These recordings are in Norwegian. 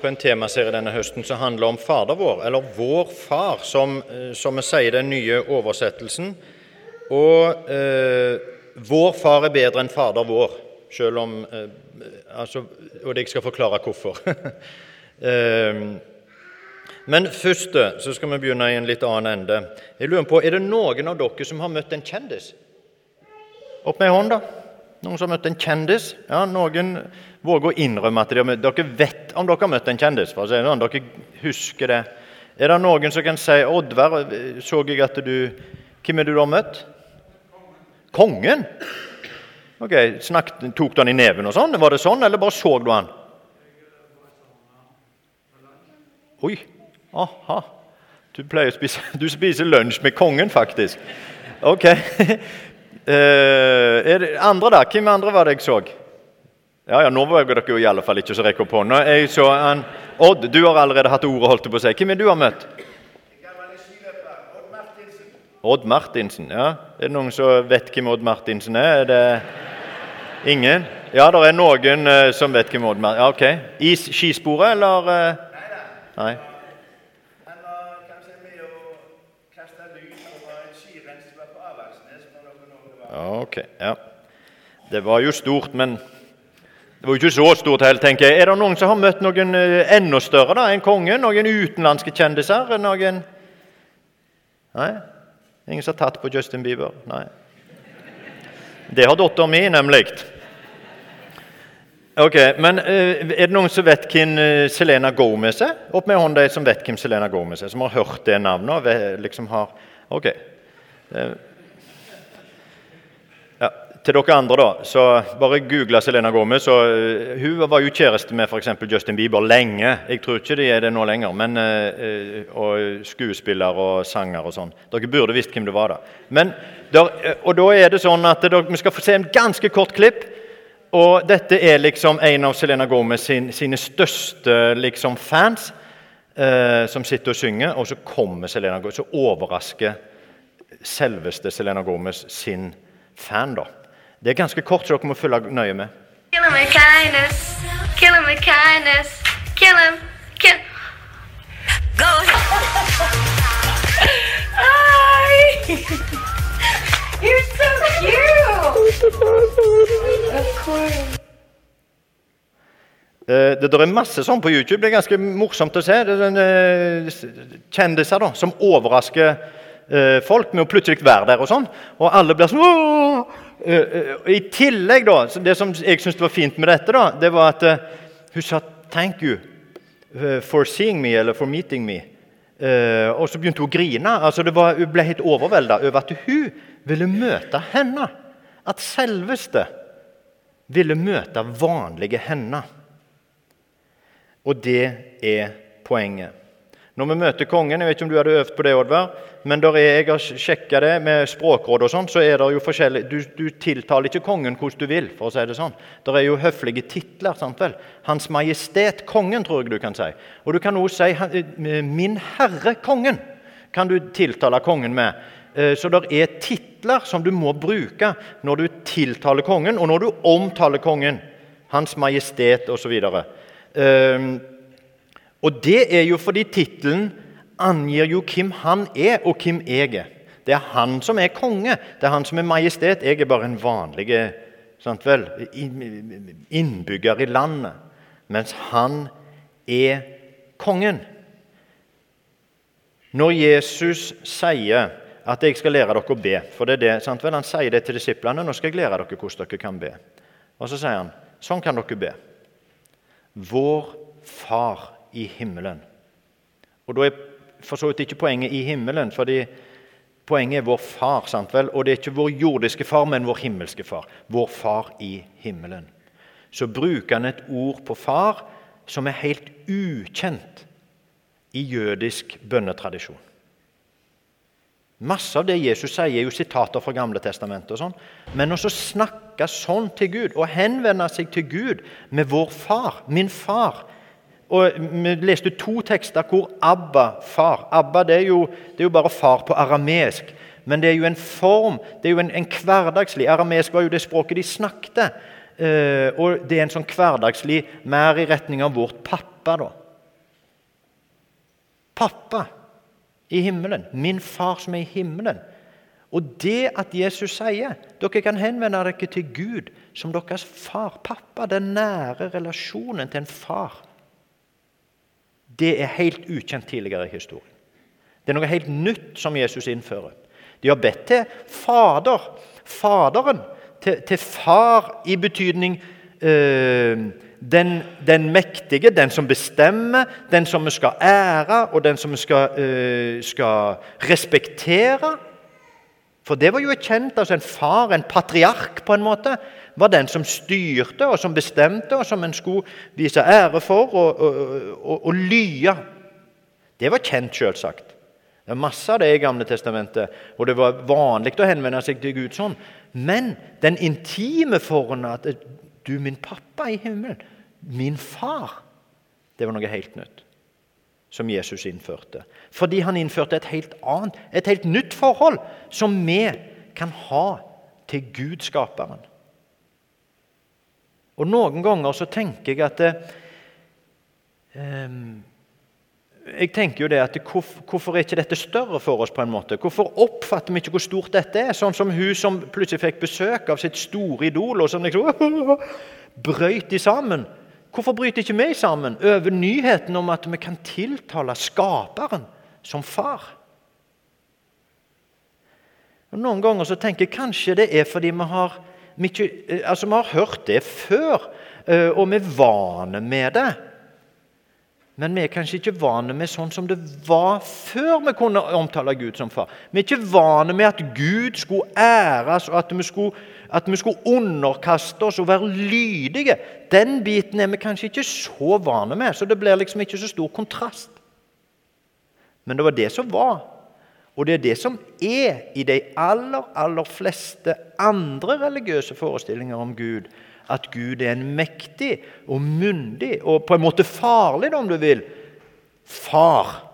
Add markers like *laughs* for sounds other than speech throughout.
på en temaserie denne høsten som handler om Fader vår, eller Vår Far, som, eh, som vi sier i den nye oversettelsen. Og eh, Vår Far er bedre enn Fader vår, selv om eh, altså, Og jeg skal forklare hvorfor. *laughs* eh, men først så skal vi begynne i en litt annen ende. Jeg lurer på, Er det noen av dere som har møtt en kjendis? Opp med ei hånd, da. Noen som har møtt en kjendis? Ja, Noen våger å innrømme at de har møtt, dere vet om dere har møtt en kjendis. for å si det sånn. Dere husker det. Er det noen som kan si Oddvar, så jeg at du Hvem er det du har møtt? Kongen? Ok, snakket, Tok du han i neven og sånn? Var det sånn, eller bare så du han? Oi. Aha. Du pleier å spise *laughs* Du spiser lunsj med kongen, faktisk. Ok. *laughs* Eh, andre da? Hvem andre var det jeg så? Ja, ja, Nå våger dere jo i alle fall ikke så rekke opp hånda. Jeg så en, Odd, du har allerede hatt ordet. holdt på å si. Hvem er du har møtt? Odd Martinsen. ja. Er det noen som vet hvem Odd Martinsen er? Er det ingen? Ja, det er noen uh, som vet hvem Odd Martinsen er. Ja, ok. I skisporet, eller? Uh... Nei. Ok, ja. Det var jo stort, men det var jo ikke så stort heller, tenker jeg. Er det noen som har møtt noen eh, enda større da, enn kongen? Noen utenlandske kjendiser? Noen Nei? Ingen som har tatt på Justin Bieber? Nei. Det har dattera mi, nemlig. Ok, men uh, Er det noen som vet hvem uh, Selena Gomez er? Opp med hånda som vet hvem Selena Gomez er, som har hørt det navnet. og liksom har, ok. Til dere andre, da, så bare google Selena Gomez. Og, uh, hun var jo kjæreste med f.eks. Justin Bieber lenge. Jeg tror ikke de er det nå lenger. men uh, og Skuespiller og sanger og sånn. Dere burde visst hvem det var. da. Men, og da er det sånn at Vi skal få se en ganske kort klipp. Og dette er liksom en av Selena Gomez sin, sine største liksom, fans eh, som sitter og synger. Og så kommer Selena Gomez, så overrasker selveste Selena Gomez sin fan. da. Det er ganske kort, så dere må følge nøye med. Kill him with kindness. Kill him with kindness. Kill him. Kill. Go Hi. You're so cute. Of course. Eh, det, der er masse sånn på YouTube. Det er ganske morsomt å se. Det er eh, kjendiser da, som overrasker eh, folk med å plutselig være der. og sånn. Og alle blir sånn! I tillegg, da, Det som jeg syntes var fint med dette, da, det var at hun sa 'thank you for seeing me' eller 'for meeting me'. og så begynte hun å grine. altså var, Hun ble helt overvelda over at hun ville møte henne. At selveste ville møte vanlige henne. Og det er poenget. Når vi møter kongen Jeg vet ikke om du hadde øvd på det, Oddvar, men er, jeg har sjekka det med språkråd og sånn, så er det jo forskjellig du, du, tiltaler ikke kongen hvordan du vil, for å si det sånn. Det er jo høflige titler. sant vel? Hans Majestet Kongen, tror jeg du kan si. Og du kan også si Min Herre Kongen kan du tiltale kongen med. Så det er titler som du må bruke når du tiltaler kongen, og når du omtaler kongen. Hans Majestet osv. Og det er jo fordi tittelen angir jo hvem han er, og hvem jeg er. Det er han som er konge, det er han som er majestet. Jeg er bare en vanlig vel, innbygger i landet. Mens han er kongen. Når Jesus sier at 'jeg skal lære dere å be' for det er det, sant vel? Han sier det til disiplene. 'Nå skal jeg lære dere hvordan dere kan be.' Og så sier han, 'Sånn kan dere be.' Vår Far i himmelen. Og Da er for så vidt ikke poenget i himmelen, fordi poenget er vår far. sant vel? Og det er ikke vår jordiske far, men vår himmelske far. Vår far i himmelen. Så bruker han et ord på far som er helt ukjent i jødisk bønnetradisjon. Masse av det Jesus sier, er jo sitater fra Gamle testamentet. og sånn. Men å snakke sånn til Gud og henvende seg til Gud med vår far, min far, og Vi leste to tekster hvor Abba, far Abba det er, jo, det er jo bare far på aramesk. Men det er jo en form, det er jo en, en hverdagslig Aramesk var jo det språket de snakket. Eh, og det er en sånn hverdagslig mer i retning av vårt pappa. da. pappa i himmelen. Min far som er i himmelen. Og det at Jesus sier dere kan henvende dere til Gud som deres far, pappa, den nære relasjonen til en far, det er helt ukjent tidligere i historien. Det er noe helt nytt som Jesus innfører. De har bedt til Fader, Faderen, til, til far i betydning øh, den, den, mektige, den som bestemmer, den som vi skal ære, og den som vi skal, øh, skal respektere. For det var jo kjent, altså En far, en patriark, på en måte, var den som styrte og som bestemte, og som en skulle vise ære for og, og, og, og lye. Det var kjent, selvsagt. Det er masse av det i Gamle testamentet, og det var vanlig å henvende seg til Gud sånn. Men den intime formen at du, min pappa i himmelen, min far, det var noe helt nytt som Jesus innførte. Fordi han innførte et helt annet, et helt nytt forhold som vi kan ha til Gud, skaperen. Og Noen ganger så tenker jeg at det, um, jeg tenker jo det at Hvorfor er ikke dette større for oss? på en måte? Hvorfor oppfatter vi ikke hvor stort dette er? Sånn som hun som plutselig fikk besøk av sitt store idol, og som liksom *laughs* brøyt de sammen. Hvorfor bryter ikke vi sammen over nyheten om at vi kan tiltale Skaperen som far? Og Noen ganger så tenker jeg kanskje det er fordi vi har, vi ikke, altså vi har hørt det før, eh, og vi er vane med det. Men vi er kanskje ikke vane med sånn som det var før vi kunne omtale Gud som far. Vi er ikke vane med at Gud skulle æres, og at vi skulle, at vi skulle underkaste oss og være lydige. Den biten er vi kanskje ikke så vane med, så det blir liksom ikke så stor kontrast. Men det var det som var, og det er det som er i de aller, aller fleste andre religiøse forestillinger om Gud at Gud er en mektig og myndig og på en måte farlig, om du vil, far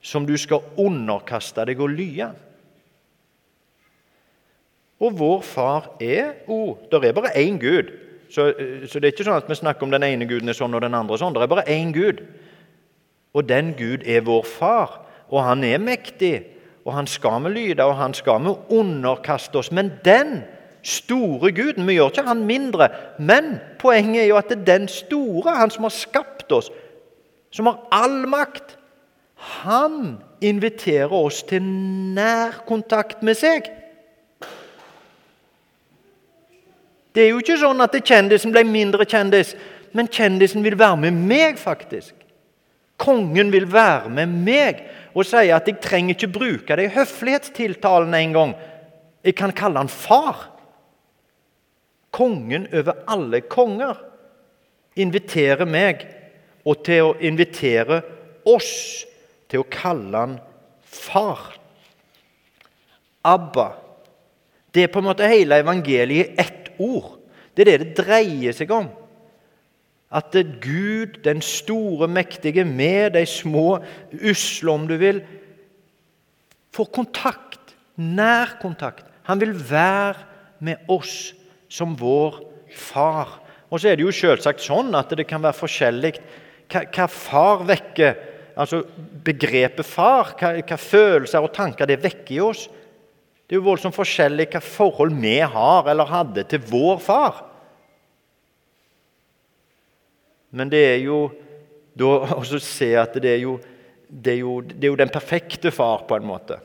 som du skal underkaste deg og lye. Og vår far er oh, Det er bare én Gud. Så, så, det er ikke sånn at vi snakker om den ene guden er sånn og den andre sånn. Det er bare én Gud. Og den Gud er vår far. Og han er mektig, og han skal vi lyde, og han skal vi underkaste oss. Men den store Guden. Vi gjør ikke han mindre, men poenget er jo at det er den store, han som har skapt oss, som har all makt, han inviterer oss til nær kontakt med seg. Det er jo ikke sånn at kjendisen ble mindre kjendis, men kjendisen vil være med meg, faktisk. Kongen vil være med meg og si at jeg trenger ikke bruke det i høflighetstiltalen engang. Jeg kan kalle han far kongen over alle konger, inviterer meg og til å invitere oss til å kalle han far. Abba. Det er på en måte hele evangeliet i ett ord. Det er det det dreier seg om. At Gud, den store, mektige, med de små usle, om du vil, får kontakt, nær kontakt. Han vil være med oss som vår far. Og så er det jo selvsagt sånn at det kan være forskjellig hva, hva far vekker. Altså begrepet far, hva, hva, følelser og tanker det vekker i oss. Det er jo voldsomt forskjellig hva forhold vi har eller hadde til vår far. Men det er jo da *laughs* å se at det er, jo, det, er jo, det er jo den perfekte far, på en måte.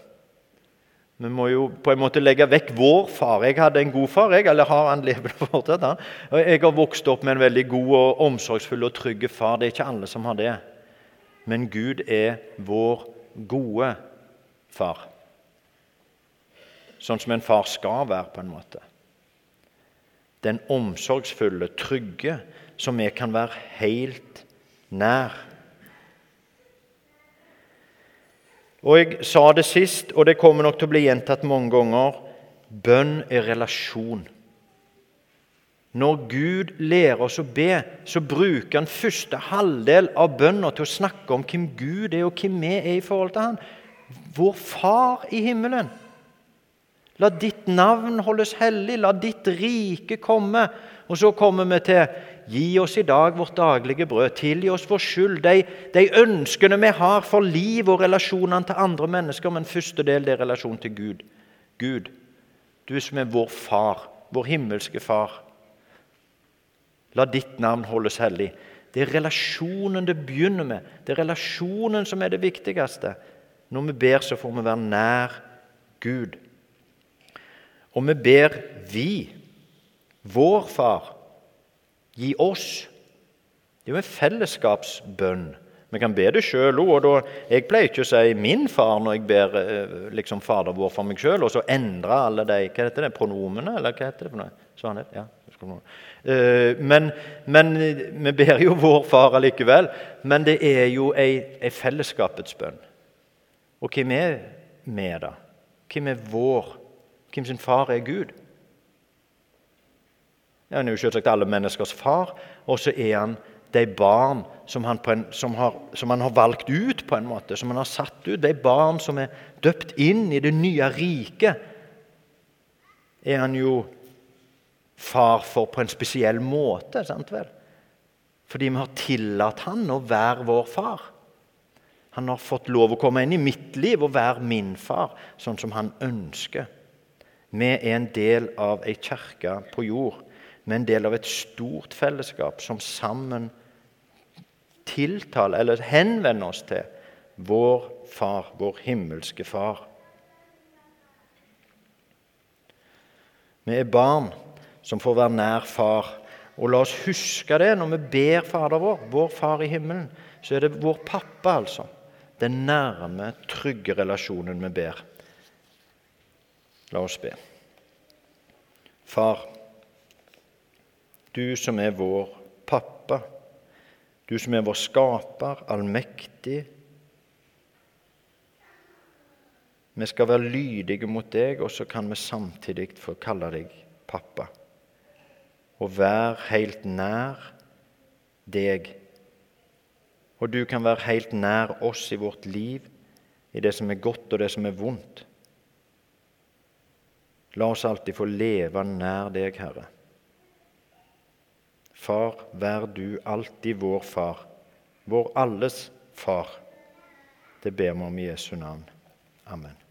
Vi må jo på en måte legge vekk vår far. Jeg hadde en god far, jeg, eller har han levd fortsatt? Han. Jeg har vokst opp med en veldig god og omsorgsfull og trygg far. Det er ikke alle som har det. Men Gud er vår gode far. Sånn som en far skal være, på en måte. Den omsorgsfulle, trygge, som vi kan være helt nær. Og Jeg sa det sist, og det kommer nok til å bli gjentatt mange ganger bønn er relasjon. Når Gud lærer oss å be, så bruker han første halvdel av bønna til å snakke om hvem Gud er, og hvem vi er i forhold til han. Vår Far i himmelen. La ditt navn holdes hellig, la ditt rike komme. Og så kommer vi til Gi oss i dag vårt daglige brød. Tilgi oss vår skyld. De, de ønskene vi har for liv og relasjonene til andre mennesker. Men første del det er relasjon til Gud. Gud, du som er vår far, vår himmelske far. La ditt navn holdes hellig. Det er relasjonen det begynner med. Det er relasjonen som er det viktigste. Når vi ber, så får vi være nær Gud. Og vi ber vi, vår Far, gi oss. Det er jo en fellesskapsbønn. Vi kan be det sjøl òg. Jeg pleier ikke å si 'min far' når jeg ber eh, liksom, Fader vår for meg sjøl, og så endre alle de hva heter det, pronomene, eller hva heter det? Sånn, ja. Eh, men, men, vi ber jo vår far allikevel. Men det er jo ei, ei fellesskapets bønn. Og hvem er vi, da? Hvem er vår? Hvem sin far er Gud? Han er jo selvsagt alle menneskers far, og så er han de barn som han, en, som, har, som han, har, valgt ut, på en måte, som han har satt ut. De barn som er døpt inn i det nye riket, er han jo far for på en spesiell måte. sant vel? Fordi vi har tillatt han å være vår far. Han har fått lov å komme inn i mitt liv og være min far, sånn som han ønsker. Vi er en del av ei kirke på jord. Er en del av et stort fellesskap som sammen tiltaler, eller henvender oss til, vår far, vår himmelske far. Vi er barn som får være nær far. Og la oss huske det når vi ber Fader vår, vår far i himmelen. Så er det vår pappa, altså. Den nærme, trygge relasjonen vi ber. La oss be. Far, du som er vår pappa, du som er vår skaper, allmektig. Vi skal være lydige mot deg, og så kan vi samtidig få kalle deg pappa og være helt nær deg. Og du kan være helt nær oss i vårt liv, i det som er godt og det som er vondt. La oss alltid få leve nær deg, Herre. Far, vær du alltid vår far, vår alles far. Det ber vi om i Jesu navn. Amen.